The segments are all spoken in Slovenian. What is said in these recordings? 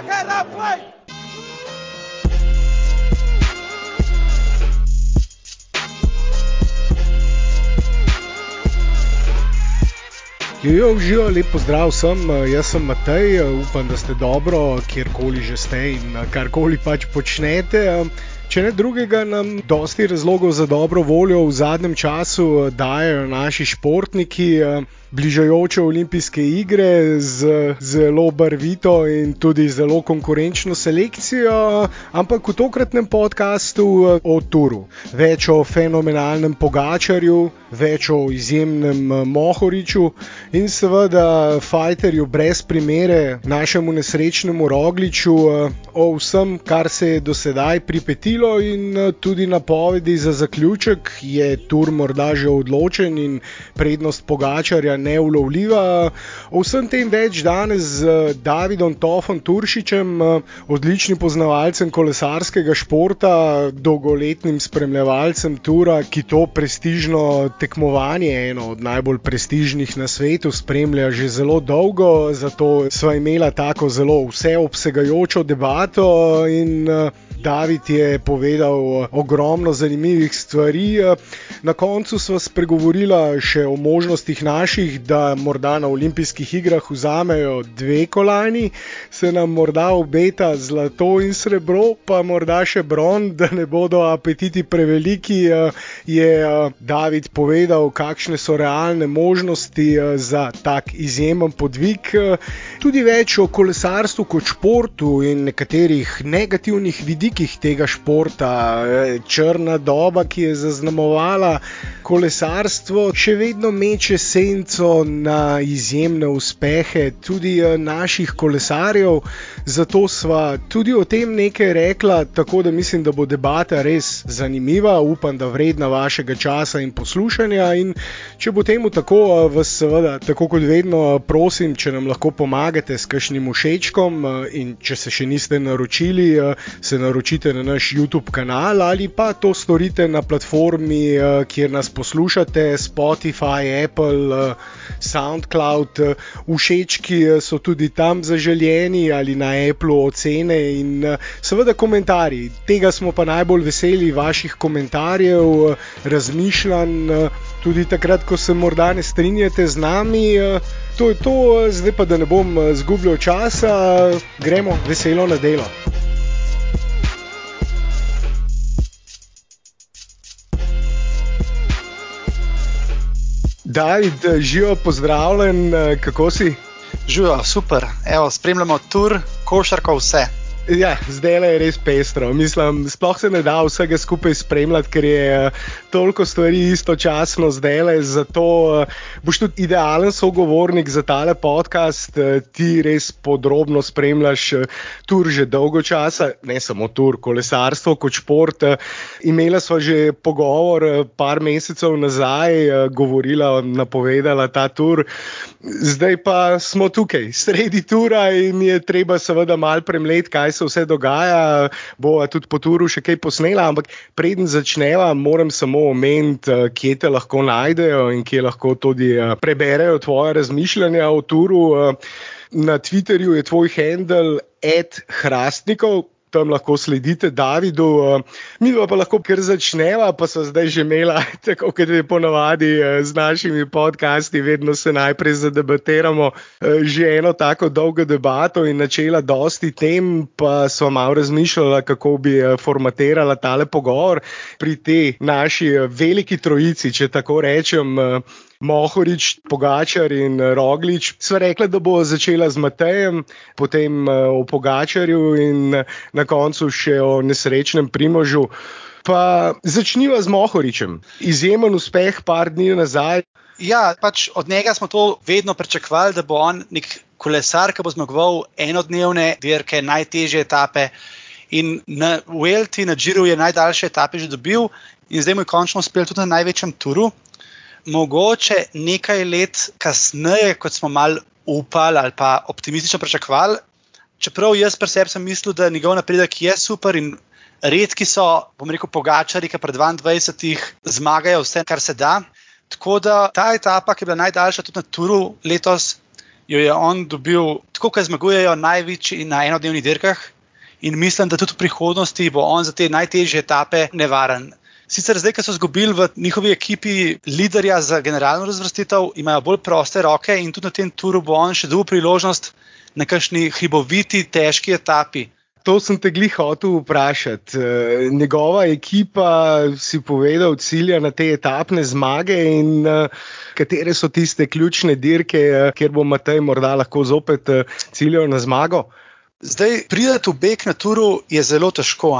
ahead halfway. Jojo, živijo, lepo zdrav vsem, jaz sem Matej, upam, da ste dobro, kjerkoli že ste in karkoli pač počnete. Če ne drugega, nam dosti razlogov za dobro voljo v zadnjem času dajo naši športniki. Bližajoče olimpijske igre z zelo barvito in tudi zelo konkurenčno selekcijo, ampak v tokratnem podkastu o Turu. Več o fenomenalnem Pogačarju, več o izjemnem Mohoriču in seveda fajterju brez primere, našemu nesrečnemu Rogliču, o vsem, kar se je do sedaj pripetilo in tudi napovedi za zaključek, je Tur morda že odločen in prednost Pogačarja neulovljiva. O vsem tem več danes z Davidom Tofom Turšičem, odličnim poznavalcem kolesarskega športa, dolgoletnim spremljevalcem Tura, ki to prestižno tekmovanje, eno od najbolj prestižnih na svetu, spremlja že zelo dolgo. Zato sva imela tako zelo vseobsegajočo debato in David je povedal ogromno zanimivih stvari. Na koncu sva spregovorila še o možnostih naših, da morda na olimpijskih igrah vzamejo dve kolajni, se nam morda obeta zlato in srebro, pa morda še bron, da ne bodo apetiti preveliki. Je David povedal, kakšne so realne možnosti za tak izjemen podvig. Tudi več o kolesarstvu kot športu in nekaterih negativnih vidikih tega športa. Črna doba, ki je zaznamovala kolesarstvo, še vedno meče senco na izjemne uspehe tudi naših kolesarjev. Zato sva tudi o tem nekaj rekla, tako da mislim, da bo debata res zanimiva, upam, da vredna vašega časa in poslušanja. In če bo temu tako, vas seveda, tako kot vedno, prosim, če nam lahko pomagate s kakšnim všečkom in če se še niste naročili, se naročite na naš YouTube kanal ali pa to storite na platformi, kjer nas poslušate, Spotify, Apple, SoundCloud. Všečki so tudi tam zaželjeni ali na Apple ocene in seveda komentarji. Tega smo pa najbolj veseli, vaših komentarjev, razmišljanj, tudi takrat, ko se morda ne strinjate z nami. To je to, zdaj pa da ne bom zgubljal časa, gremo veselo na delo. David, živijo, pozdravljen, kako si? Živijo, super, Evo, spremljamo tur, košarka, vse. Ja, zdaj je res pestro. Mislim, sploh se ne da vsega skupaj spremljati, ker je toliko stvari istočasno zdaj le. Zato boš tudi idealen sogovornik za tale podcast. Ti res podrobno spremljaš tur že dolgo časa, ne samo tur, kolesarstvo kot šport. Imela sva že pogovor par mesecev nazaj, govorila, napovedala ta tur. Zdaj pa smo tukaj, sredi tura in je treba seveda malo premleti, kaj se vse dogaja. Bova tudi po turu še kaj posnela, ampak preden začneva, moram samo omeniti, kje te lahko najdejo in kje lahko tudi preberejo tvoje razmišljanja o turu. Na Twitterju je tvoj handle @hrastnikov. Tam lahko sledite Davidu, mi pa lahko kar začneva, pa so zdaj že imela, tako kot je ponavadi z našimi podcasti, vedno se najprej zadebatiramo. Že eno tako dolgo debato in načela dosti tem, pa smo malo razmišljali, kako bi formatirala tale pogovor pri tej naši veliki trojici, če tako rečem. Mohorič, Pogačar in Roglič. Sva rekla, da bo začela z Matejem, potem o Pogačarju in na koncu še o nesrečnem Primožu. Pa začniva z Mohoričem. Izjemen uspeh, par dni nazaj. Ja, pač od njega smo to vedno pričakovali, da bo on nek kolesar, ki bo zmagoval enodnevne dirke, najtežje etape. In na Vuelti, na Džiru je najdaljše etape že dobil, in zdaj mu je končno uspel tudi na največjem turu mogoče nekaj let kasneje, kot smo malo upali ali pa optimistično pričakovali. Čeprav jaz pri sebi sem mislil, da njegov napredek je super in redki so, bom rekel, pogačari, ki pred 22 zmagajo vse, kar se da. Tako da ta etapa, ki je bila najdaljša tudi na Turu letos, jo je on dobil, tako kot zmagujejo največji na enodnevnih dirkah. In mislim, da tudi v prihodnosti bo on za te najtežje etape nevaren. Sicer zdaj, ko so izgubili v njihovi ekipi voditelja za generalno razvrstitev, imajo bolj proste roke in tudi na tem turu bo on še dobil priložnost na kakšni hriboviti, težki etapi. To sem te glih hotel vprašati. Eh, njegova ekipa si povedal, cilja na te etapne zmage in eh, katere so tiste ključne dirke, eh, kjer bo Matej morda lahko zopet ciljal na zmago. Zdaj, prideti v beg na turu je zelo težko.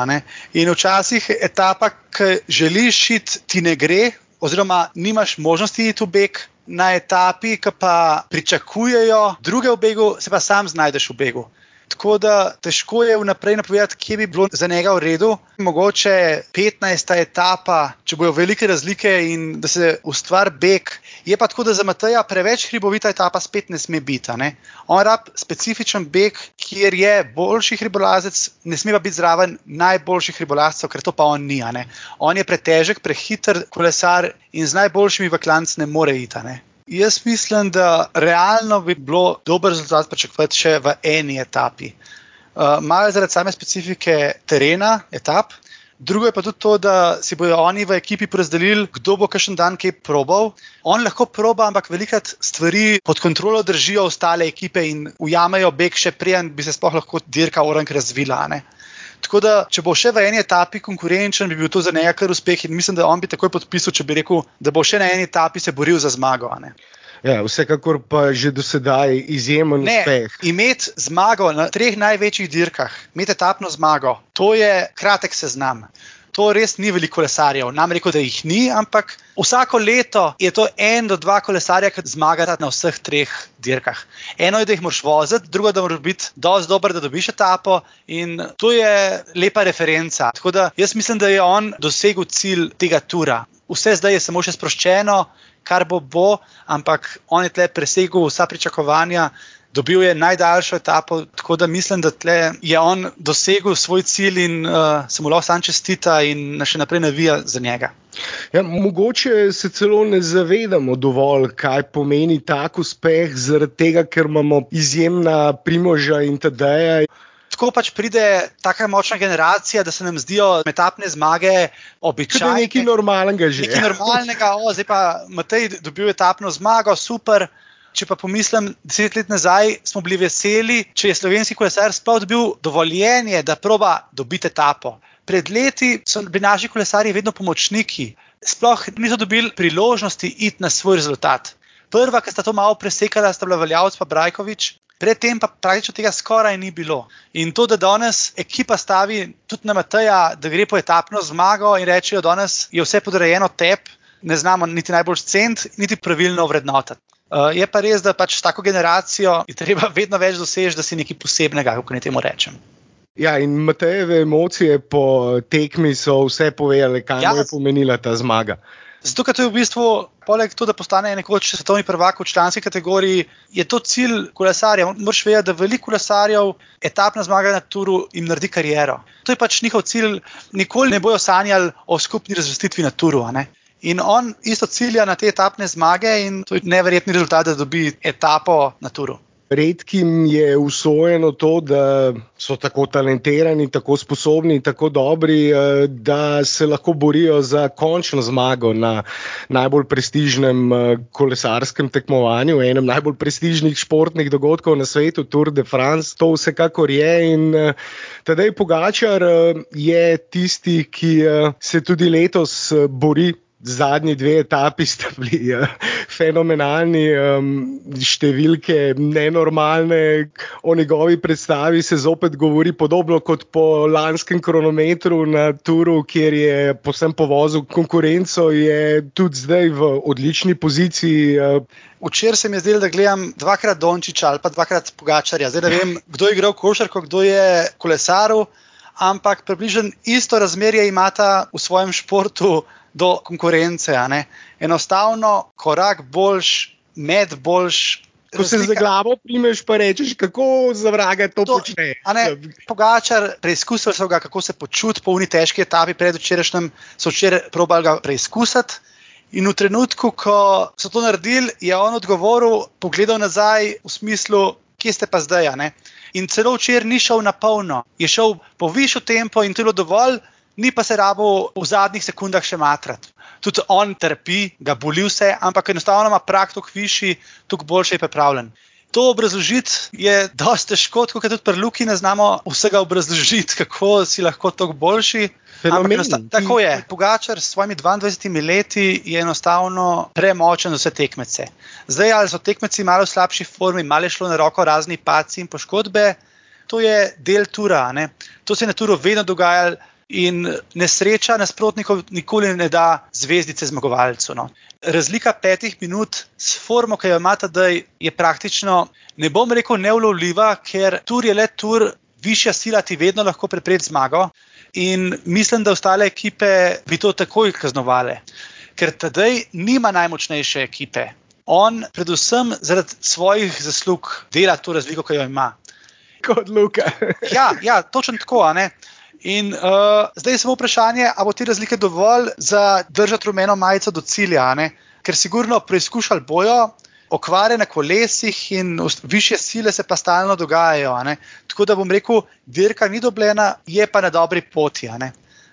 In včasih etapa, ki želiš iti, ti ne gre, oziroma nimaš možnosti iti v beg. Na etapi, ki pa pričakujejo druge v begu, se pa sam znajdeš v begu. Tako da težko je vnaprej napovedati, kje bi bilo za njega v redu. Mogoče 15. etapa, če bojo velike razlike in da se ustvari beg. Je pa tako, da za Mateja preveč hribovita etapa spet ne sme biti. Ne? On rab specifičen beg, kjer je boljši hribolazec, ne sme pa biti zraven najboljših hribolazcev, ker to pa on ni. On je pretežek, prehiter kolesar in z najboljšimi v klanc ne more iti. Jaz mislim, da realno bi bilo dober rezultat pričakovati še v eni etapi. Uh, malo zaradi same specifike terena, etap. Drugo je pa tudi to, da si bodo oni v ekipi porazdelili, kdo bo kakšen dan kaj probal. On lahko proba, ampak velikrat stvari pod kontrolo držijo ostale ekipe in ujamejo beg še prej, bi se sploh lahko dirka orank razvila. Ne? Tako da, če bo še v eni etapi konkurenčen, bi bil to za njega kar uspeh. In mislim, da on bi takoj podpisal, če bi rekel, da bo še na eni etapi se boril za zmago. Ja, vsekakor pa že do sedaj izjemen ne, uspeh. Imeti zmago na treh največjih dirkah, imeti etapno zmago, to je kratek seznam to res ni veliko kolesarjev. Nam reko, da jih ni, ampak vsako leto je to en do dva kolesarja, ki zmagata na vseh treh dirkah. Eno je, da jih moraš voziti, drugo, da moraš biti dovolj dober, da dobiš etapo in to je lepa referenca. Tako da jaz mislim, da je on dosegel cilj tega tura. Vse zdaj je samo še sproščeno, kar bo bo, ampak on je tle presegel vsa pričakovanja dobil je najdaljšo etapo, tako da mislim, da je on dosegel svoj cilj in uh, se mu lahko sam čestita in še naprej navija za njega. Ja, mogoče se celo ne zavedamo dovolj, kaj pomeni tak uspeh, zaradi tega, ker imamo izjemna primožja in tadeja. Tako pač pride tako močna generacija, da se nam zdijo metapne zmage običajne. Nekaj normalnega že. Nekaj normalnega, o, zdaj pa Matej dobil etapno zmago, super. Če pa pomislim, deset let nazaj smo bili veseli, če je slovenski kolesar sploh dobil dovoljenje, da proba dobiti etapo. Pred leti so bili naši kolesari vedno pomočniki, sploh niso dobili priložnosti iti na svoj rezultat. Prva, ki sta to malo presekala, sta bila Valjavc in Brajkovič. Predtem pa praktično tega skoraj ni bilo. In to, da danes ekipa stavi tudi na Mateja, da gre po etapno zmago in rečejo, da je vse podrejeno tebi, ne znamo niti najbolj cent, niti pravilno vrednotiti. Uh, je pa res, da pač s tako generacijo je treba vedno več doseči, da si nekaj posebnega, kako ne temu rečem. Ja, in Matejeve emocije po tekmi so vse povedale, kaj ja. je pomenila ta zmaga. Zato, ker to je v bistvu, poleg tega, da postane nekoč svetovni prvak v članski kategoriji, je to cilj kolesarja. Moraš vedeti, da veliko kolesarjev etapna zmaga na turu jim naredi kariero. To je pač njihov cilj, nikoli ne bojo sanjali o skupni razvrstitvi na turu. In on isto cilja na te etapne zmage, in to je neverjetni rezultat, da dobi etapo na turu. Redkim je usvojeno to, da so tako talentirani, tako sposobni, tako dobri, eh, da se lahko borijo za končno zmago na najbolj prestižnem eh, kolesarskem tekmovanju, enem najbolj prestižnih športnih dogodkov na svetu, Tour de France. To vsekakor je. In eh, tedaj Pogačar je tisti, ki se tudi letos bori zadnji dve etapi sta bili uh, fenomenalni, um, številke nenormalne. O njegovi predstavi se zopet govori podobno kot po lanskem kronometru na Turu, kjer je posem povozil konkurenco, je tudi zdaj v odlični poziciji. Uh, Včeraj se mi je zdelo, da gledam dvakrat Dončiča ali pa dvakrat Pogačarja. Zdaj ne vem, kdo je igral košarko, kdo je kolesaril, ampak približno isto razmerje imata v svojem športu do konkurence. Enostavno, korak boljš, med boljš. Ko se za glavo primeš, pa rečeš, kako za vraga to, to počne. Pogačar, preizkusili so ga, kako se počuti po uni težki etapi, predvčerajšnjem so včeraj probali ga preizkusiti. In v trenutku, ko so to naredili, je on odgovoril, pogledal nazaj v smislu, kje ste pa zdaj. In celo včeraj ni šel na polno, je šel po višjo tempo in telo dovolj, ni pa se rabo v zadnjih sekundah še matrati. Tudi on trpi, ga boli vse, ampak enostavno ima prak tako višji, tako boljše je pripravljen. To obrazložiti je dosti težko, kot tudi pri Luki ne znamo vsega obrazložiti, kako si lahko tako boljši. Tako je. Pogačar s svojimi 22 leti je enostavno premočen za vse tekmece. Zdaj, ali so tekmeci malo v slabši formi, malo šlo na roko razni paci in poškodbe, to je del tura. Ne? To se je na turu vedno dogajalo. In nesreča nasprotnikov nikoli ne da zvezdice zmagovalcu. No. Razlika petih minut s formo, ki jo imate, da je praktično, ne bom rekel, neulovljiva, ker tur je le tur, višja sila ti vedno lahko preprečuje zmago. In mislim, da ostale ekipe bi to takoj kaznovale, ker tedaj nima najmočnejše ekipe. On, predvsem zaradi svojih zaslug, dela to razliko, ki jo ima. Kot Luka. ja, ja, točno tako. In uh, zdaj je samo vprašanje, ali bo te razlike dovolj za držati rumeno majico do cilja, ker sigurno preizkušali bojo. Okvare na kolesih in više sile se pa stalno dogajajo. Tako da bom rekel, dirka ni dobljena, je pa na dobri poti.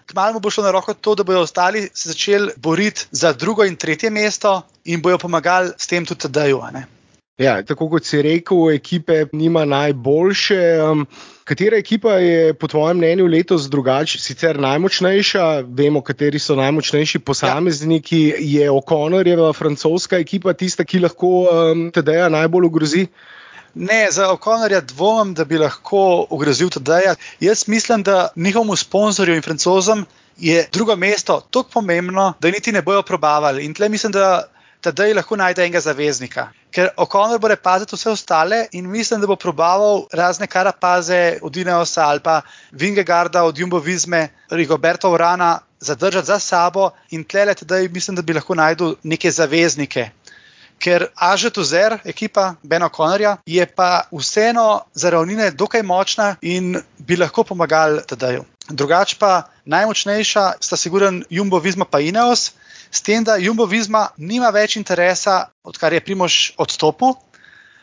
Kmalu bo šlo na roko to, da bodo ostali se začeli boriti za drugo in tretje mesto in bojo pomagali s tem tudi tedaju. Ja, tako kot si rekel, ekipe nima najboljše. Um, katera ekipa je po tvojem mnenju letos drugačija, sicer najmočnejša? Vemo, kateri so najmočnejši posamezniki. Ja. Je O'Connorjeva francoska ekipa tista, ki lahko um, TD-ja najbolj ogrozi? Ne, za O'Connorja dvomim, da bi lahko ogrozil TD-ja. Jaz mislim, da njihovemu sponzorju in francozom je drugo mesto tako pomembno, da niti ne bojo probavali. In tle mislim, da tedaj lahko najde enega zaveznika. Ker O'Connor bo repazil vse ostale in mislim, da bo probaval razne karapaze od Ineosa ali pa Vingegarda od Jumbo Vizme, Rigoberto Urana zadržati za sabo in tlele tedaj mislim, da bi lahko najdel neke zaveznike. Ker Aže Tuzer, ekipa Ben O'Connorja, je pa vseeno za ravnine dokaj močna in bi lahko pomagali tedaj. Drugač pa najmočnejša sta siguren Jumbo Vizma pa Ineos. S tem, da Jumbo Visma nima več interesa, odkar je Primož odstopil,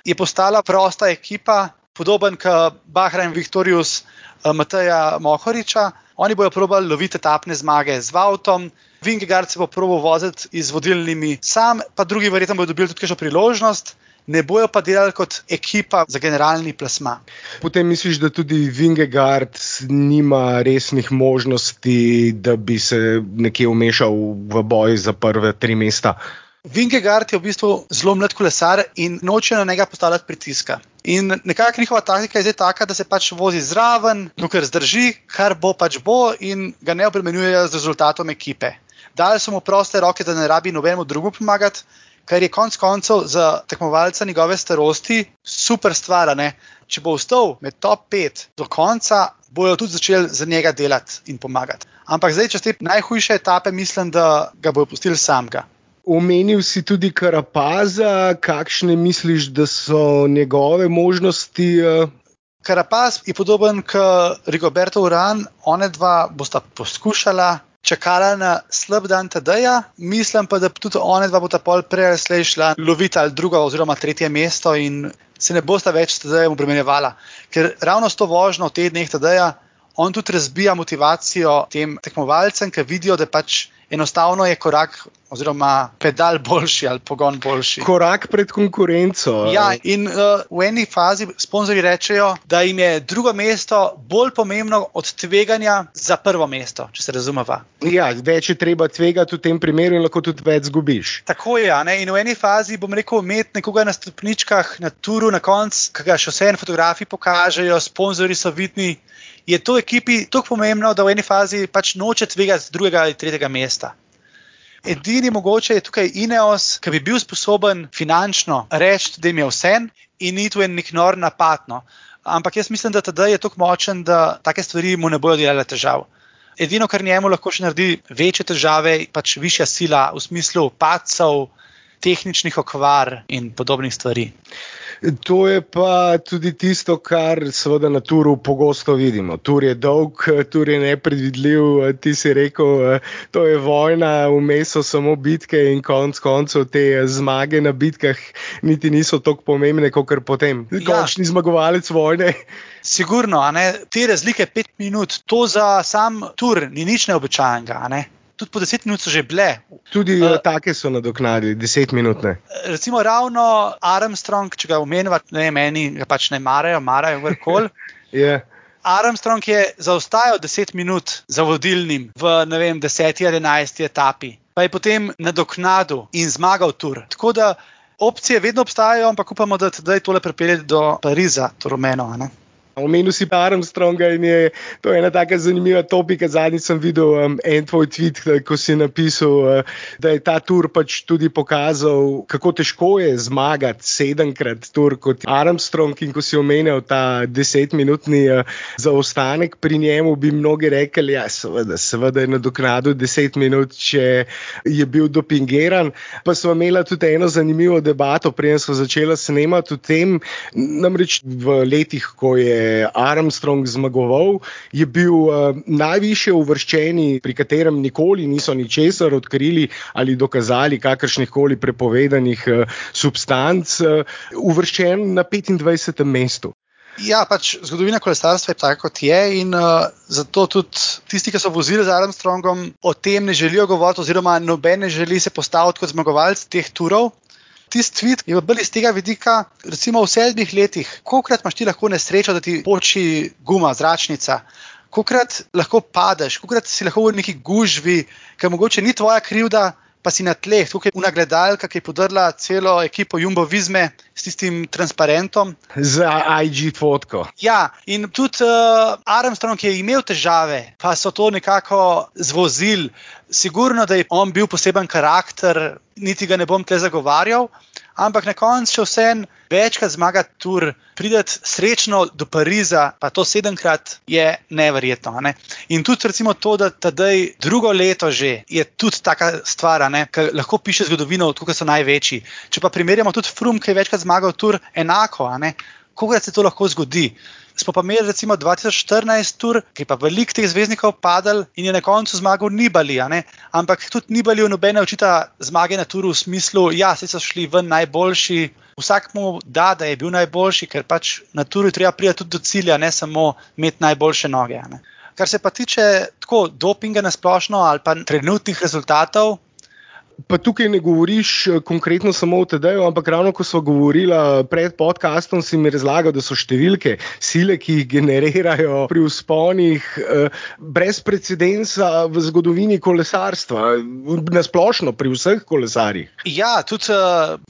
je postala prosta ekipa, podoben kot Bahrain Victorius eh, Mateja Mohoriča. Oni bodo probali loviti etapne zmage z Vautom, Vingegard se bo probo voziti z vodilnimi, sam pa drugi verjetno bodo dobili tudi še priložnost ne bojo pa delali kot ekipa za generalni plasma. Potem misliš, da tudi Vingegard nima resnih možnosti, da bi se nekje umešal v boj za prve tri mesta? Vingegard je v bistvu zelo mlad kolesar in noče na njega postavljati pritiska. In nekakšna njihova taktika je zdaj taka, da se pač vozi zraven, dokler zdrži, kar bo pač bo, in ga ne obremenjujejo z rezultatom ekipe. Dali so mu proste roke, da ne rabi nobenemu drugemu pomagati, kar je konec koncev za tekmovalca njegove starosti super stvar. Ne? Če bo ostal med top 5 do konca, bojo tudi začeli za njega delati in pomagati. Ampak zdaj, če ste najhujše etape, mislim, da ga bojo pustili samega. Omenil si tudi Karapaza, kakšne misliš, da so njegove možnosti? Uh... Karapaz je podoben kot Rigoberto Uran, one dva bosta poskušala čakala na slab dan TD-ja, mislim pa, da tudi one dva bodo pol prej slej šla loviti ali drugo oziroma tretje mesto in se ne bosta več s TD-jem obremenjevala. Ker ravno s to vožnjo v teh dneh TD-ja, on tudi razbija motivacijo tem tekmovalcem, ker vidijo, da pač enostavno je korak oziroma pedal boljši ali pogon boljši. Korak pred konkurenco. Ja, in uh, v eni fazi sponzorji rečejo, da jim je drugo mesto bolj pomembno od tveganja za prvo mesto, če se razumeva. Ja, več je treba tvegati v tem primeru in lahko tudi več zgubiš. Tako je. Ne? In v eni fazi bom rekel, imeti nekoga na stopničkah, na turu, na koncu, ki ga še vse en fotografi pokažejo, sponzorji so vidni. Je to ekipi tako pomembno, da v eni fazi pač noče tvegati drugega ali tretjega mesta. Edini mogoče je tukaj Ineos, ki bi bil sposoben finančno reči, da jim je vse in ni tu en nek nor napadno. Ampak jaz mislim, da ta je tako močen, da take stvari mu ne bodo delale težav. Edino, kar njemu lahko še naredi večje težave, je pač višja sila v smislu pacov, tehničnih okvar in podobnih stvari. To je pa tudi tisto, kar seveda na turu pogosto vidimo. Tur je dolg, tur je nepredvidljiv. Ti si rekel, to je vojna, vmes so samo bitke in konc koncev te zmage na bitkah niti niso tako pomembne, kot kar potem. Ja. Končni zmagovalec vojne. Sigurno, te razlike pet minut, to za sam tur ni nič neobičajenega tudi po 10 minut so že bile. Tudi uh, take so nadoknadili, 10 minut. Ne. Recimo ravno Armstrong, če ga omenjava, ne meni, ga pač ne marajo, marajo vrkol. yeah. Armstrong je zaostajal 10 minut za vodilnim v vem, 10 ali 11 etapi, pa je potem nadoknadil in zmagal tur. Tako da opcije vedno obstajajo, ampak upamo, da je tole pripeljati do Pariza, to rumeno. Omenil si pa Armstronga in je to ena tako zanimiva topika. Zadnjič sem videl um, en tvoj tweet, ko si napisal, uh, da je ta tur pač tudi pokazal, kako težko je zmagati sedemkrat tur kot Armstrong. In ko si omenil ta desetminutni uh, zaostanek pri njemu, bi mnogi rekli, ja, seveda, seveda je nadoknadil deset minut, če je bil dopingiran. Pa smo imeli tudi eno zanimivo debato, preden smo začeli snemati o tem, namreč v letih, ko je. Armstrong zmagoval, je bil uh, najviše uvrščeni, pri katerem nikoli niso ničesar odkrili ali dokazali kakršnih koli prepovedanih uh, substanc, uh, uvrščen na 25. mestu. Ja, pač zgodovina kolesarstva je taka, kot je, in uh, zato tudi tisti, ki so vozili z Armstrongom, o tem ne želijo govoriti, oziroma noben ne želi se postaviti kot zmagovalec teh turov tisti tweet je bil iz tega vidika, recimo v sedmih letih, kolikrat imaš ti lahko nesrečo, da ti poči guma, zračnica. Kolikrat lahko padeš, kolikrat si lahko v neki gužvi, ki mogoče ni tvoja krivda, pa si na tleh, tukaj je unagledalka, ki je podrla celo ekipo Jumbo Vizme s tistim transparentom. Za IG fotko. Ja, in tudi uh, Armstrong je imel težave, pa so to nekako zvozili. Sigurno, da je on bil poseben karakter, niti ga ne bom te zagovarjal, ampak na koncu še vsem večkrat zmagati tur, prideti srečno do Pariza, pa to sedemkrat je neverjetno. Ne? In tudi recimo to, da tedaj drugo leto že je tudi taka stvar, ki lahko piše zgodovino, odkud so največji. Če pa primerjamo tudi Frum, ki je večkrat zmagal tur, enako, koga se to lahko zgodi smo pa imeli recimo 2014 tur, ki je pa velik teh zvezdnikov padal in je na koncu zmagal Nibali. Ampak tudi Nibali v nobene očita zmage na turu v smislu, ja, so šli ven najboljši. Vsak mu da, da je bil najboljši, ker pač na turu treba priti tudi do cilja, ne samo imeti najboljše noge. Kar se pa tiče tako dopinga na splošno ali pa trenutnih rezultatov, Pa tukaj ne govoriš eh, konkretno samo o TD-ju, ampak ravno ko smo govorili pred podkastom, si mi razlagal, da so številke, sile, ki jih generirajo pri usponih, eh, brez precedensa v zgodovini kolesarstva, nasplošno pri vseh kolesarjih. Ja, tudi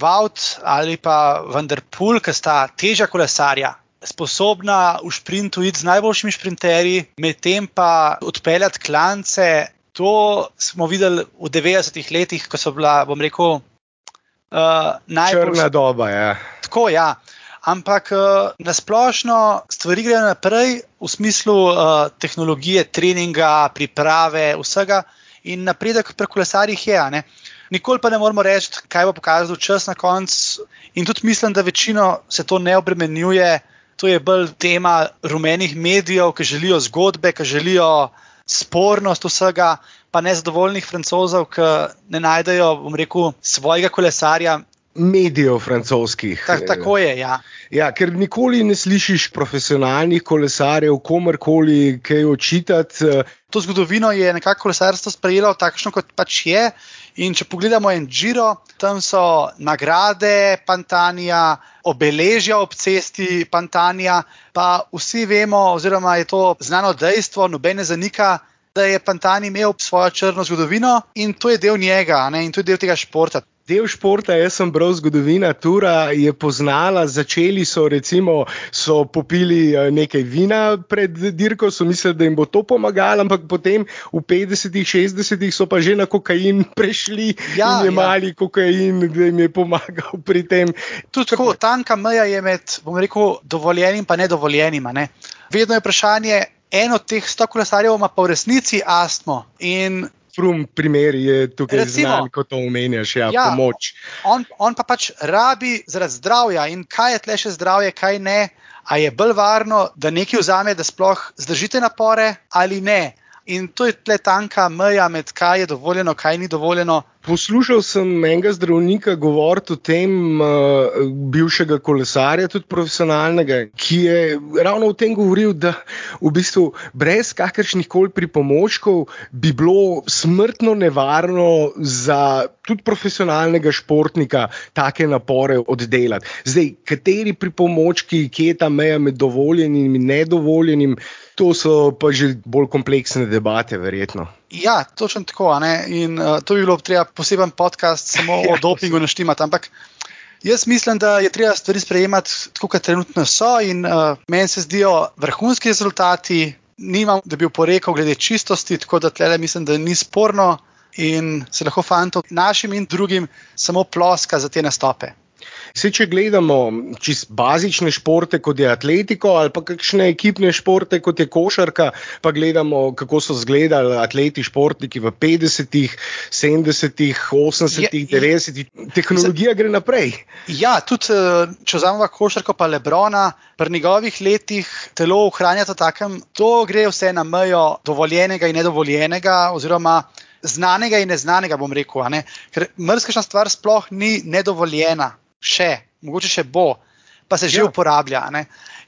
Vaut ali pa Vanderpool, ki sta teža kolesarja. Sposobna v sprintu iti z najboljšimi sprinterji, medtem pa odpeljati klance to smo videli v 90-ih letih, ko so bila, bom rekel, uh, najbolj črna doba. Ja. Tako, ja. Ampak uh, eh, nasplošno stvari grejo naprej v smislu uh, tehnologije, treninga, priprave, vsega in napredek pri kolesarjih je. Ne? Nikoli pa ne moramo reči, kaj bo pokazal čas na koncu. In tudi mislim, da večino se to ne obremenjuje. To je bolj tema rumenih medijev, ki želijo zgodbe, ki želijo spornost vsega, pa nezadovoljnih francozov, ki ne najdejo, bom rekel, svojega kolesarja. Medijev francoskih. Ta, tako je. Ja. Ja, ker nikoli ne slišiš profesionalnih kolesarjev, komarkoli kaj očitati. To zgodovino je nekako kolesarstvo sprejelo takšno, kot pač je. In če pogledamo en Giro, tam so nagrade Pantania, obeležja ob cesti Pantania, pa vsi vemo, oziroma je to znano dejstvo, nobene zanika. Da je Pantani imel svojo črno zgodovino in to je del njega, ne, in to je del tega športa. Del športa, jaz sem bral zgodovina Tura, je poznala, začeli so, recimo, so popili eh, nekaj vina pred dirko, so mislili, da jim bo to pomagalo, ampak potem v 50-ih, 60-ih so pa že na kokain prešli ja, in imeli ja. kokain, da jim je pomagal pri tem. Tudi tako, tanka meja je med, bom rekel, dovoljenim in nedovoljenim. Ne? Vedno je vprašanje, en od teh sto kolesarjev ima pa v resnici astmo. In Frum primer je tukaj znan, kot to omenjaš, ja, ja, pomoč. On, on pa pač rabi zaradi zdravja in kaj je tle še zdravje, kaj ne. A je bolj varno, da nekaj vzame, da sploh zdržite napore ali ne. In to je tle tanka meja med kaj je dovoljeno, kaj ni dovoljeno. Poslušal sem enega zdravnika govoriti o tem, uh, bivšega kolesarja, tudi profesionalnega, ki je ravno o tem govoril, da v bistvu brez kakršnih koli pripomočkov bi bilo smrtno nevarno za tudi profesionalnega športnika take napore oddelati. Zdaj, kateri pripomočki, kje je ta meja med dovoljenim in nedovoljenim, to so pa že bolj kompleksne debate, verjetno. Ja, točno tako. In uh, to bi bilo treba poseben podcast samo ja, o dopingu naštimati. Ampak jaz mislim, da je treba stvari sprejemati tako, kot trenutno so. In uh, meni se zdijo vrhunski rezultati. Nimam, da bi oporekal glede čistosti, tako da tle mislim, da ni sporno in se lahko fantom, našim in drugim, samo ploska za te nastope. Vse, če gledamo čist bazične športe, kot je atletiko, ali pa kakšne ekipne športe, kot je košarka, pa gledamo, kako so izgledali atleti, športniki v 50-ih, 70-ih, 80-ih, 90-ih. Tehnologija gre naprej. Ja, tudi eh, če vzamemo košarko, pa Lebrona, pri njegovih letih telo ohranja to takem, to gre vse na mejo dovoljenega in nedovoljenega. Oziroma, Znanega in neznanega, bom rekel, ker mrzkašna stvar sploh ni nedovoljena še, mogoče še bo, pa se že ja. uporablja. Ne?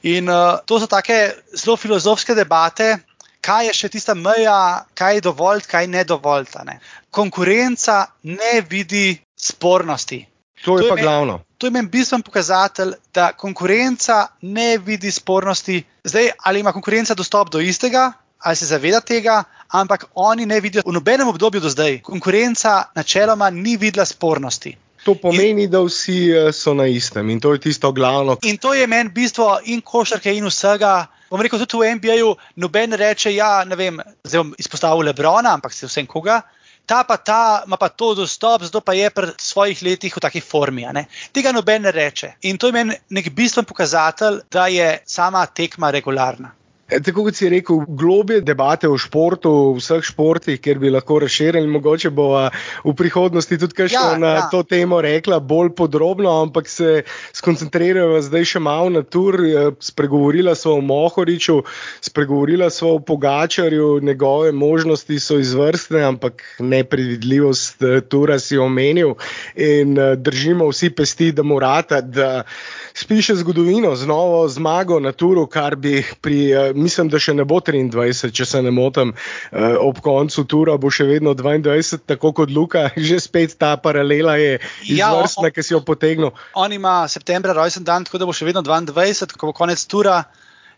In uh, to so take zelo filozofske debate, kaj je še tista meja, kaj je dovolj, kaj ne dovolj. Ne? Konkurenca ne vidi spornosti. To je, to je pa men, glavno. To je meni bistven pokazatelj, da konkurenca ne vidi spornosti. Zdaj, ali ima konkurenca dostop do istega, ali se zaveda tega, ampak oni ne vidijo v nobenem obdobju do zdaj. Konkurenca načeloma ni videla spornosti. To pomeni, in, da vsi eh, so na istem in to je tisto glavno. In to je meni bistvo in košarke in vsega. Bom rekel, tudi v NBA-ju noben reče, ja, ne vem, zdaj bom izpostavil Lebrona, ampak se vsem koga. Ta pa ta ima pa to dostop, zato pa je pri svojih letih v taki formi. Tega noben ne reče. In to je meni nek bistven pokazatelj, da je sama tekma regularna. E, tako kot si rekel, globje debate o športu, v vseh športih, kjer bi lahko razširili, mogoče bo v prihodnosti tudi kaj ja, na ja. to temo rekla bolj podrobno, ampak se skoncentrirajo zdaj še malo na tur. Spregovorila so o Mohoriču, spregovorila so o Pogačarju, njegove možnosti so izvrstne, ampak nepredvidljivost e, tura si omenil in e, držimo vsi pesti, da morata, da spiše zgodovino z novo zmago na turu, kar bi pri mislim, da še ne bo 23, če se ne motim, uh, ob koncu tura bo še vedno 22, tako kot Luka, že spet ta paralela je ja, izvrstna, ja, ki si jo potegnil. On ima septembra rojsten dan, tako da bo še vedno 22, ko bo konec tura.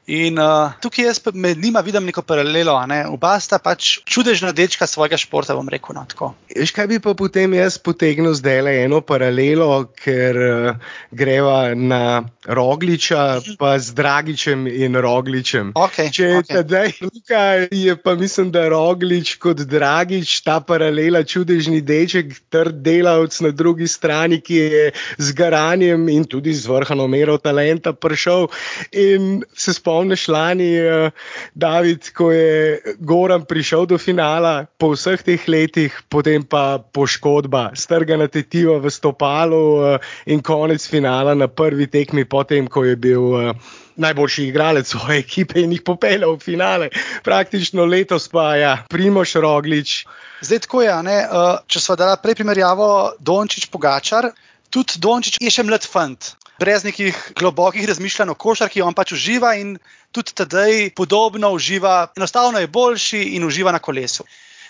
In uh, tukaj jaz med njima vidim neko paralelo. Ne? Oba sta pač čudežna dečka svojega športa, bom rekel. No, Veš, kaj bi pa potem jaz potegnil zdaj le eno paralelo, ker uh, greva na Rogliča, pa z Dragičem in Rogličem. Okay, Če okay. tedaj tukaj, je pa mislim, da Roglič kot Dragič, ta paralela, čudežni deček, trd delavc na drugi strani, ki je z garanjem in tudi z vrhano mero talenta prišel in se spomnil spomniš lani, uh, David, ko je Goran prišel do finala po vseh teh letih, potem pa poškodba, strgana tetiva v stopalu uh, in konec finala na prvi tekmi, potem ko je bil. Uh, Najboljši igralec svoje ekipe in jih popeljal v finale, praktično letos pa je ja, Primoš Roglič. Zdaj, tako je, ne? če smo dali prej primerjavo Dončić Pogačar, tudi Dončić je še mlad fant brez nekih globokih razmišljanj o košarki, on pač uživa in tudi tedaj podobno uživa, enostavno je boljši in uživa na kolesu.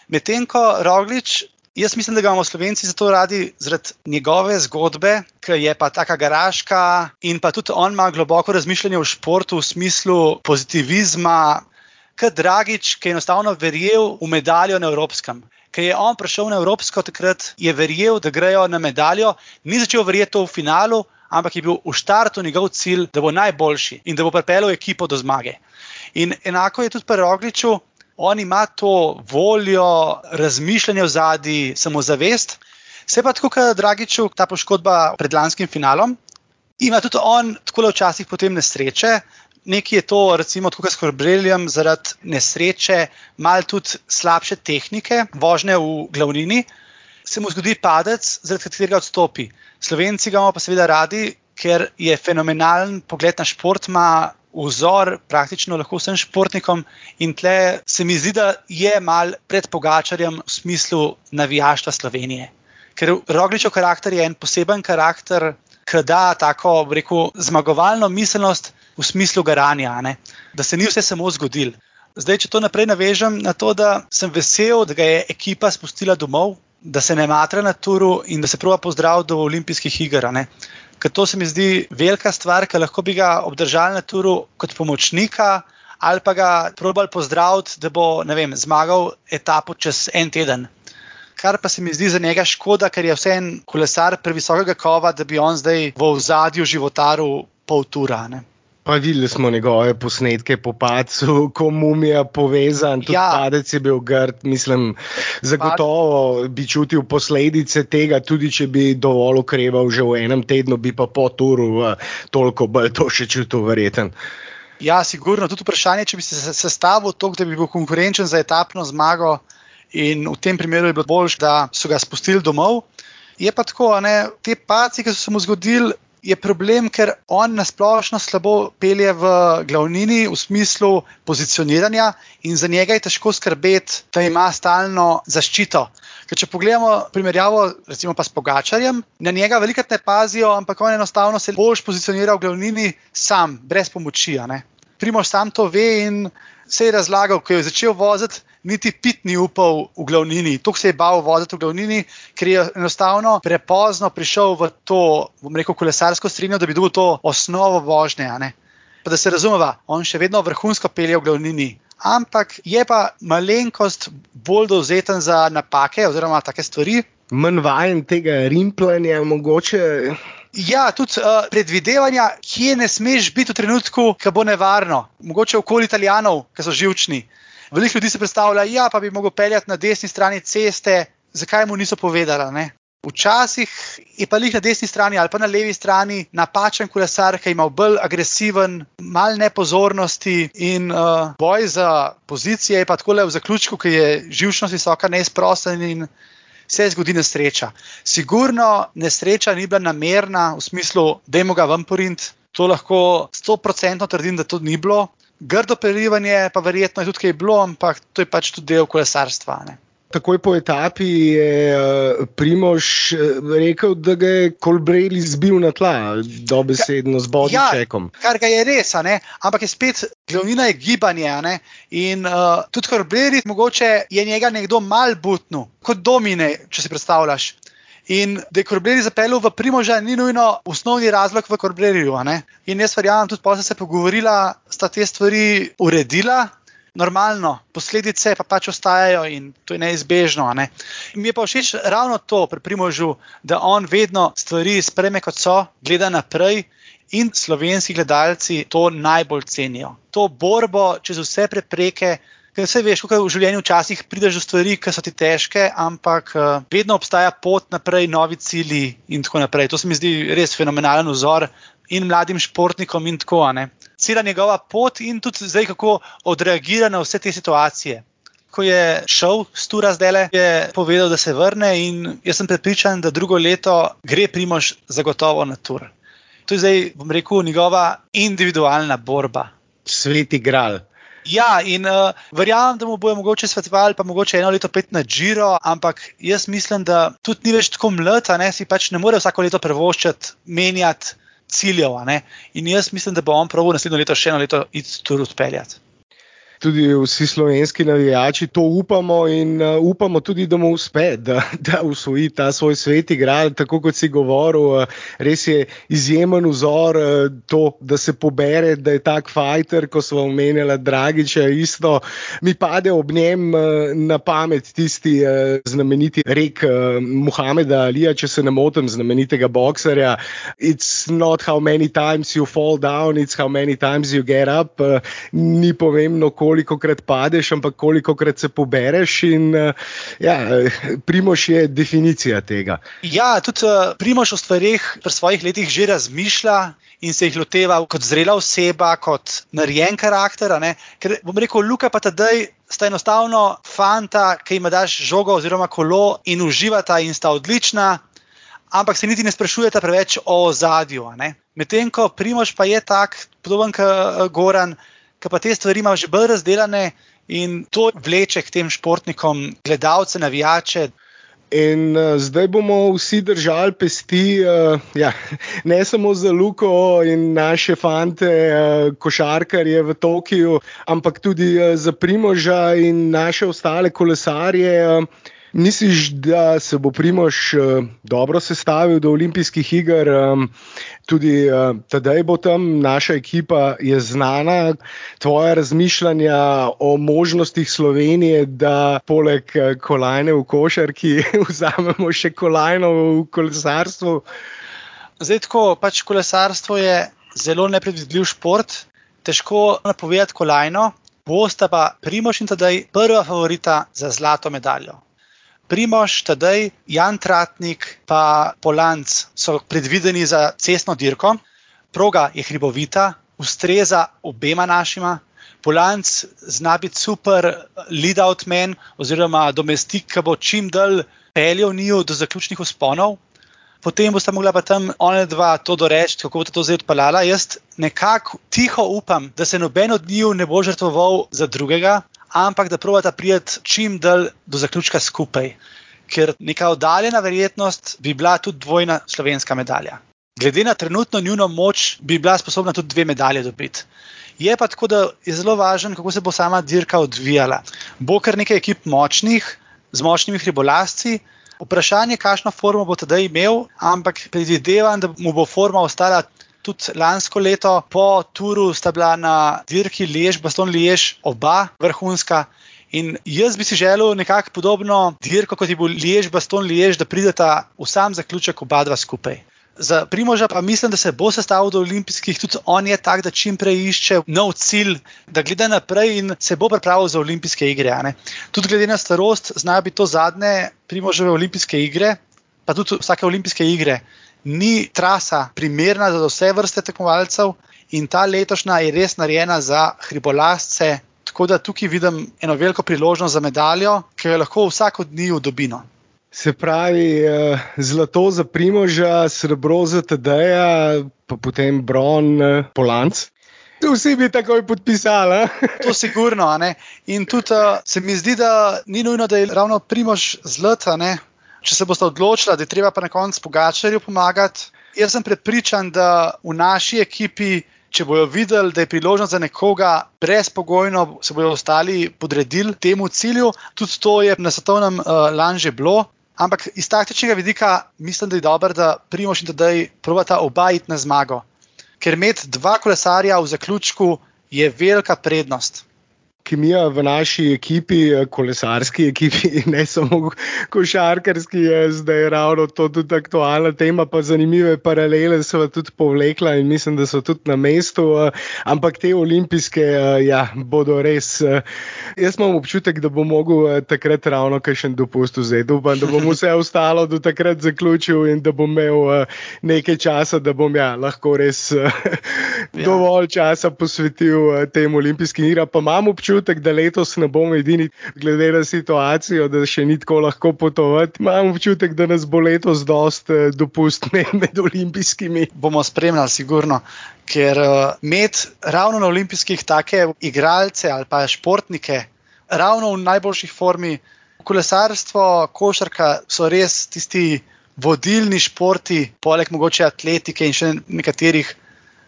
Medtem ko Roglič, jaz mislim, da ga imamo Slovenci zato radi zaradi njegove zgodbe, ki je pa taka garaška in pa tudi on ima globoko razmišljanje o športu v smislu pozitivizma. Kot Dragič, ki je enostavno verjel v medaljo na Evropskem. Ker je on prišel na Evropsko takrat, je verjel, da grejo na medaljo, ni začel verjeti v finalu, ampak je bil v štartu njegov cilj, da bo najboljši in da bo pripeljal ekipo do zmage. In enako je tudi pri Rogliču, on ima to voljo, razmišljanje v zadnji, samozavest. Se pa tako, kot Dragiču, ta poškodba pred lanskim finalom, ima tudi on tako le včasih potem nesreče. nekaj je to, recimo, tukaj s Korbreljem, zaradi nesreče, malo tudi slabše tehnike, vožnje v glavnini, se mu zgodi padec, zaradi katerega odstopi. Slovenci ga imamo pa seveda radi, ker je fenomenalen pogled na šport, ima vzor praktično lahko vsem športnikom in tle se mi zdi, da je mal pred pogačarjem v smislu navijaštva Slovenije. Ker Rogličev karakter je en poseben karakter, ki da tako rekel, zmagovalno miselnost v smislu garanja, ne? da se ni vse samo zgodil. Zdaj, če to naprej navežem na to, da sem vesel, da ga je ekipa spustila domov, da se ne matra na turu in da se prova pozdraviti do olimpijskih iger. Ker to se mi zdi velika stvar, ki lahko bi ga obdržali na turu kot pomočnika, ali pa ga probali pozdraviti, da bo vem, zmagal etapo čez en teden. Kar pa se mi zdi za njega škoda, ker je vse en kolesar previsokega kova, da bi on zdaj v ozadju životaril pol tura. Ne. Pa videli smo njegove posnetke po pacu, ko mumija povezan, tudi ja. padec je bil grd. Mislim, zagotovo bi čutil posledice tega, tudi če bi dovolj ukreval že v enem tednu, bi pa po turu toliko bolj to še čutil, verjeten. Ja, sigurno. Tudi vprašanje, če bi se sestavil tako, da bi bil konkurenčen za etapno zmago, in v tem primeru je bilo bolj, da so ga spustili domov. Je pa tako, da te paci, ki so se mu zgodili, je problem, ker on nasplošno slabo pelje v glavnini v smislu pozicioniranja in za njega je težko skrbeti, da ima stalno zaščito. Ker če pogledamo primerjavo recimo pa s Pogačarjem, na njega velikrat ne pazijo, ampak on enostavno se boljš pozicionira v glavnini sam, brez pomoči. Primož sam to ve in se je razlagal, ko je začel voziti, niti pit ni upal v glavnini. Tukaj se je bal voziti v glavnini, ker je enostavno prepozno prišel v to, bom rekel, kolesarsko strinjo, da bi dobil to osnovo vožnje. Pa da se razumeva, on še vedno vrhunsko pelje v glavnini. Ampak je pa malenkost bolj dovzeten za napake oziroma take stvari. Manj vajen tega rimplanja, mogoče. Ja, tudi uh, predvidevanja, kje ne smeš biti v trenutku, ko bo nevarno. Mogoče okoli Italijanov, ki so živčni. Veliko ljudi si predstavlja, da ja, bi lahko peljal na desni strani ceste, zakaj mu niso povedali. Ne? Včasih je pa jih na desni strani ali pa na levi strani napačen kolesar, ki ima bolj agresiven, mal nepozornosti in uh, boj za pozicije, pa tako le v zaključku, ki je živčnost visoka, neizprosten in se zgodi nesreča. Sigurno nesreča ni bila namerna v smislu, da je moga vam porint. To lahko 100% trdim, da to ni bilo. Grdo perivanje pa verjetno je tudi kaj bilo, ampak to je pač tudi del kolesarstva. Ne. Takoj po etapi je eh, Primož eh, rekel, da ga je Kolbrejl izbil na tla, dobesedno z bodjem. Ja, kar ga je res, ampak je spet glavnina je gibanje. In uh, tudi Kolbrejl, mogoče je njega nekdo mal butnu, kot domine, če si predstavljaš. In da je Korbreri zapeljal v Primoža, ni nujno osnovni razlog v Korbreriju. In jaz verjamem, tudi pa se je pogovorila, sta te stvari uredila, normalno, posledice pa pač ostajajo in to je neizbežno. Ne? Mi je pa všeč ravno to pri Primožu, da on vedno stvari spreme kot so, gleda naprej. In slovenski gledalci to najbolj cenijo. To borbo čez vse prepreke, ker vse veš, kako v življenju včasih prideš do stvari, ki so ti težke, ampak uh, vedno obstaja pot naprej, novi cilji in tako naprej. To se mi zdi res fenomenalen vzor in mladim športnikom in tako naprej cela njegova pot in tudi zdaj, kako odreagira na vse te situacije. Ko je šel s Tura zdaj, je povedal, da se vrne in jaz sem prepričan, da drugo leto gre Primož zagotovo na Tur. To je zdaj, bom rekel, njegova individualna borba. Sveti gral. Ja, in uh, verjamem, da mu bojo mogoče svetovali, pa mogoče eno leto pet na Giro, ampak jaz mislim, da tudi ni več tako mlad, da si pač ne more vsako leto prevoščati, menjati ciljev. In jaz mislim, da bo on prav naslednjo leto še eno leto iti tu odpeljati tudi vsi slovenski navijači to upamo in uh, upamo tudi, da mu uspe, da, da usvoji ta svoj svet igral, tako kot si govoril. Uh, res je izjemen vzor uh, to, da se pobere, da je tak fajter, ko smo omenjali Dragiča, isto mi pade ob njem uh, na pamet tisti uh, znameniti rek uh, Muhameda Alija, če se ne motim, znamenitega bokserja. It's not how many times you fall down, it's how many times you get up. Uh, ni pomembno, koliko koliko krat padeš, ampak koliko krat se pobereš. In, ja, Primoš je definicija tega. Ja, tudi Primoš o stvarih pri svojih letih že razmišlja in se jih loteva kot zrela oseba, kot narejen karakter. Ker bom rekel, Luka pa tedaj sta enostavno fanta, ki jim daš žogo oziroma kolo in uživata in sta odlična. Ampak se niti ne sprašujete preveč o zadju. Medtem ko Primož pa je tak, podoben kot eh, Goran, ki pa te stvari ima že bolj razdeljene in to vleče k tem športnikom, gledalce, navijače. In uh, zdaj bomo vsi držali pesti, uh, ja, ne samo za Luko in naše fante, uh, košarkarje v Tokiu, ampak tudi uh, za Primoža in naše ostale kolesarje. Uh, Misliš, da se bo Primož uh, dobro sestavil do olimpijskih iger? Tudi uh, tedaj bo tam naša ekipa je znana. Tvoje razmišljanja o možnostih Slovenije, da poleg uh, kolajne v košarki vzamemo še kolajno v kolesarstvu? Zdaj, tako pač kolesarstvo je zelo nepredvidljiv šport, težko napovedati kolajno. Bosta pa Primož in tedaj prva favorita za zlato medaljo. Primož, tedaj Jan Tratnik in Polanc so predvideni za cestno dirko. Proga je hribovita, ustreza obema našima. Polanc zna biti super lead-out man, oziroma domestik, ki bo čim dalj peljal njiju do zaključnih usponov. Potem bosta mogla pa tam ona dva to doreči, kako bo to zdaj odpeljala. Jaz nekako tiho upam, da se noben od njiju ne bo žrtvoval za drugega, ampak da provata prijeti čim dalj do zaključka skupaj. Ker neka oddaljena verjetnost bi bila tudi dvojna slovenska medalja. Glede na trenutno njuno moč, bi bila sposobna tudi dve medalje dobiti. Je pa tako, da je zelo važno, kako se bo sama dirka odvijala. Bo kar nekaj ekip močnih, z močnimi hribolasci. Vprašanje, kakšno formo bo tedaj imel, ampak predvidevam, da mu bo forma ostala tudi lansko leto po Turu sta bila na dirki Lež, Baston Lež, oba vrhunska. In jaz bi si želel nekako podobno dirko, kot je bil Lež, Baston Lež, da prideta v sam zaključek oba dva skupaj. Za Primoža pa mislim, da se bo sestavil do olimpijskih, tudi on je tak, da čim prej išče nov cilj, da gleda naprej in se bo pripravil za olimpijske igre. Tudi glede na starost, znajo biti to zadnje Primoževe olimpijske igre, pa tudi vsake olimpijske igre ni trasa primerna za vse vrste tekmovalcev, in ta letošnja je res narejena za hribolasce. Tako da tukaj vidim eno veliko priložnost za medaljo, ki jo lahko vsak od njih dobi. No. Se pravi, eh, zlato za Primoža, srebro za Tadeja, pa potem bron, eh, polanc. Vsi bi takoj podpisali. to je sigurno. In tudi uh, se mi zdi, da ni nujno, da je ravno Primož zlata, če se boste odločili, da je treba pa na koncu Pogačarju pomagati. Jaz sem prepričan, da v naši ekipi, če bodo videli, da je priložnost za nekoga, brezpogojno se bodo ostali podredili temu cilju. Tudi to je na svetovnem uh, lanu že bilo. Ampak iz taktičnega vidika mislim, da je dobro, da Primoš in tedaj provata oba iti na zmago. Ker imeti dva kolesarja v zaključku je velika prednost kemija v naši ekipi, eh, kolesarski ekipi, ne samo košarkarski, je zdaj ravno to tudi aktualna tema, pa zanimive paralele so tudi povlekla in mislim, da so tudi na mestu. Eh, ampak te olimpijske eh, ja, bodo res. Jaz imam občutek, da bom mogel takrat ravno kaj še dopust vzeti. Upam, da bom vse ostalo do takrat zaključil in da bom imel nekaj časa, da bom ja, lahko res ja. dovolj časa posvetil tem olimpijskim igram. Pa imam občutek, občutek, da letos ne bomo edini, glede na situacijo, da še ni tako lahko potovati. Imam občutek, da nas bo letos dost eh, dopustne med olimpijskimi. Bomo spremljali, sigurno. Ker imeti ravno na olimpijskih take igralce ali pa športnike, ravno v najboljših formi, kolesarstvo, košarka so res tisti vodilni športi, poleg mogoče atletike in še nekaterih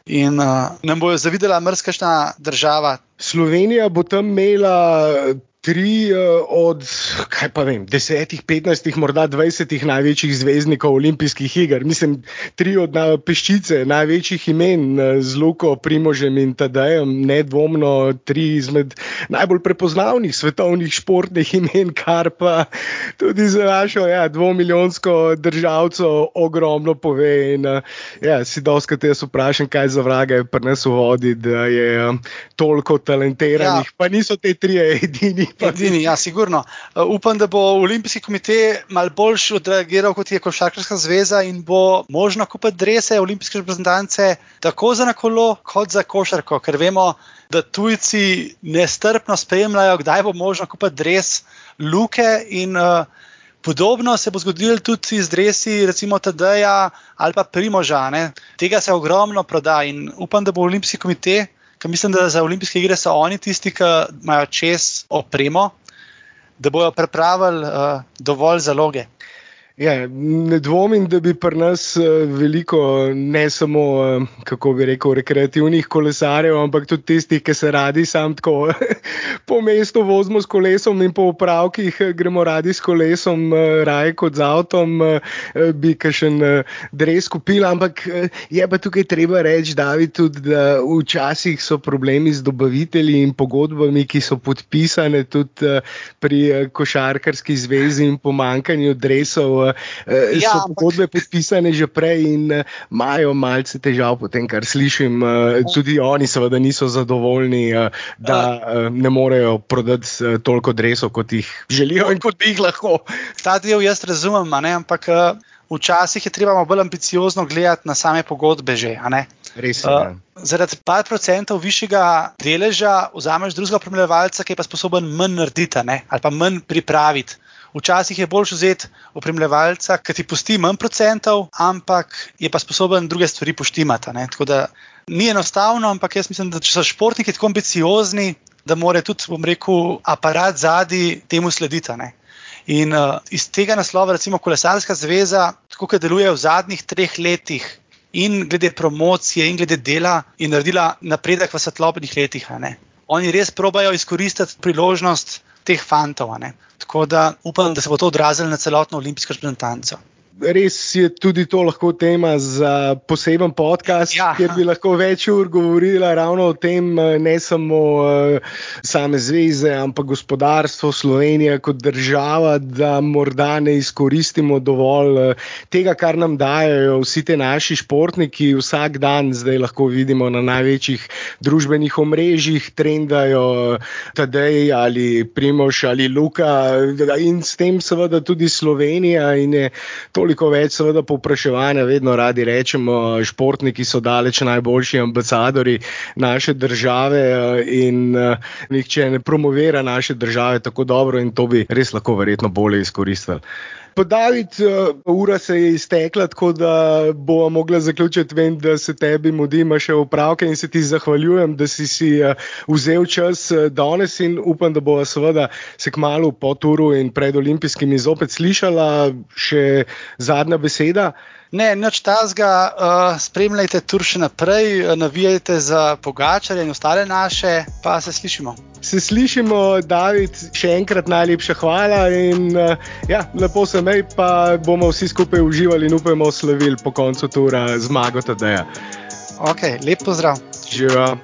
in uh, nam bojo zavidela mrzkašna država. Slovenija bo tam imela tri uh, od, kaj pa vem, desetih, petnajstih, morda dvajsetih največjih zvezdnikov olimpijskih iger. Mislim, tri od na, peščice največjih imen uh, z Luko, Primožem in Tadejem, nedvomno tri izmed najbolj prepoznavnih svetovnih športnih imen, kar pa tudi za našo ja, dvomiljonsko državco ogromno pove. In, uh, ja, si doskrat jaz vprašam, kaj za vraga je pri nas v vodi, da je um, toliko talentiranih, ja. pa niso te tri edini. Edini, ja, sigurno. Uh, upam, da bo Olimpijski komitej malo boljš odreagiral kot je Košarkarska zveza in bo možno kupiti drese olimpijske reprezentance tako za nakolo, kot za košarko, ker vemo, da tujci nestrpno spremljajo, kdaj bo možno kupiti dres luke. In, uh, Podobno se bo zgodilo tudi z dresi, recimo TD-ja ali pa Primoža. Ne. Tega se ogromno proda in upam, da bo Olimpijski komitej ker mislim, da za olimpijske igre so oni tisti, ki imajo čez opremo, da bodo pripravili uh, dovolj zaloge. Ja, ne dvomim, da bi pri nas eh, veliko, ne samo, eh, kako bi rekel, rekreativnih kolesarjev, ampak tudi tistih, ki se radi sam tako po mestu vozimo s kolesom in po upravkih eh, gremo radi s kolesom, raje kot z avtom, bi kakšen dres kupili. Ampak je pa tukaj treba reči, David, tudi, da včasih so problemi z dobavitelji in pogodbami, ki so podpisane tudi pri košarkarski zvezi in pomankanju dresov. Uh, ja, so pogodbe podpisane že prej in uh, imajo malce težav, potem, kar slišim. Uh, tudi oni, seveda, niso zadovoljni, uh, da uh, ne morejo prodati uh, toliko drevesov, kot jih želijo in kot bi jih lahko. Ta del jaz razumem, ampak uh, včasih je treba bolj ambiciozno gledati na same pogodbe. Že, Res, uh, zaradi par procentov višjega deleža vzameš drugega premljevalca, ki je pa sposoben manj narediti ali pa manj pripraviti. Včasih je bolj vzeti opremljevalca, ki ti pusti manj procentov, ampak je pa sposoben druge stvari poštimati. Tako da ni enostavno, ampak jaz mislim, da če so športniki tako ambiciozni, da mora tudi, bom rekel, aparat zadnji temu slediti. Ne? In uh, iz tega naslova, recimo Kolesarska zveza, tako kot deluje v zadnjih treh letih, in glede promocije, in glede dela, je naredila napredek v svetlobnih letih. Oni res probajo izkoristiti priložnost teh fantov. Tako da upam, da se bo to odrazilo na celotno olimpijsko reprezentanco res je tudi to lahko tema za poseben podcast, ja. kjer bi lahko več ur govorila ravno o tem, eh, ne samo uh, same zveze, ampak gospodarstvo Slovenije kot država, da morda ne izkoristimo dovolj uh, tega, kar nam dajo vsi ti naši športniki vsak dan. Zdaj lahko vidimo na največjih družbenih omrežjih, trendajo Tadej ali Primoš ali Luka in s tem seveda tudi Slovenija in je toliko toliko več, seveda, povpraševanja, vedno radi rečemo, športniki so daleč najboljši ambasadori naše države eh, in uh, nihče ne promovira naše države tako dobro in to bi res lahko verjetno bolje izkoristili. David, uh, ura se je iztekla, tako da bomo mogli zaključiti. Vem, da se tebi modima še upravke in se ti zahvaljujem, da si, si uh, vzel čas uh, danes in upam, da bo seveda se kmalo po turu in pred olimpijskimi zopet slišala še zadnja beseda. Ne, noč tazga, uh, spremljajte tur še naprej, navijajte za pogačarje in ostale naše, pa se slišimo. Se slišimo, David, še enkrat najlepša hvala in uh, ja, lepo se mej, pa bomo vsi skupaj uživali in upamo slavili po koncu tura zmago Tadeja. Ok, lep pozdrav. Živa.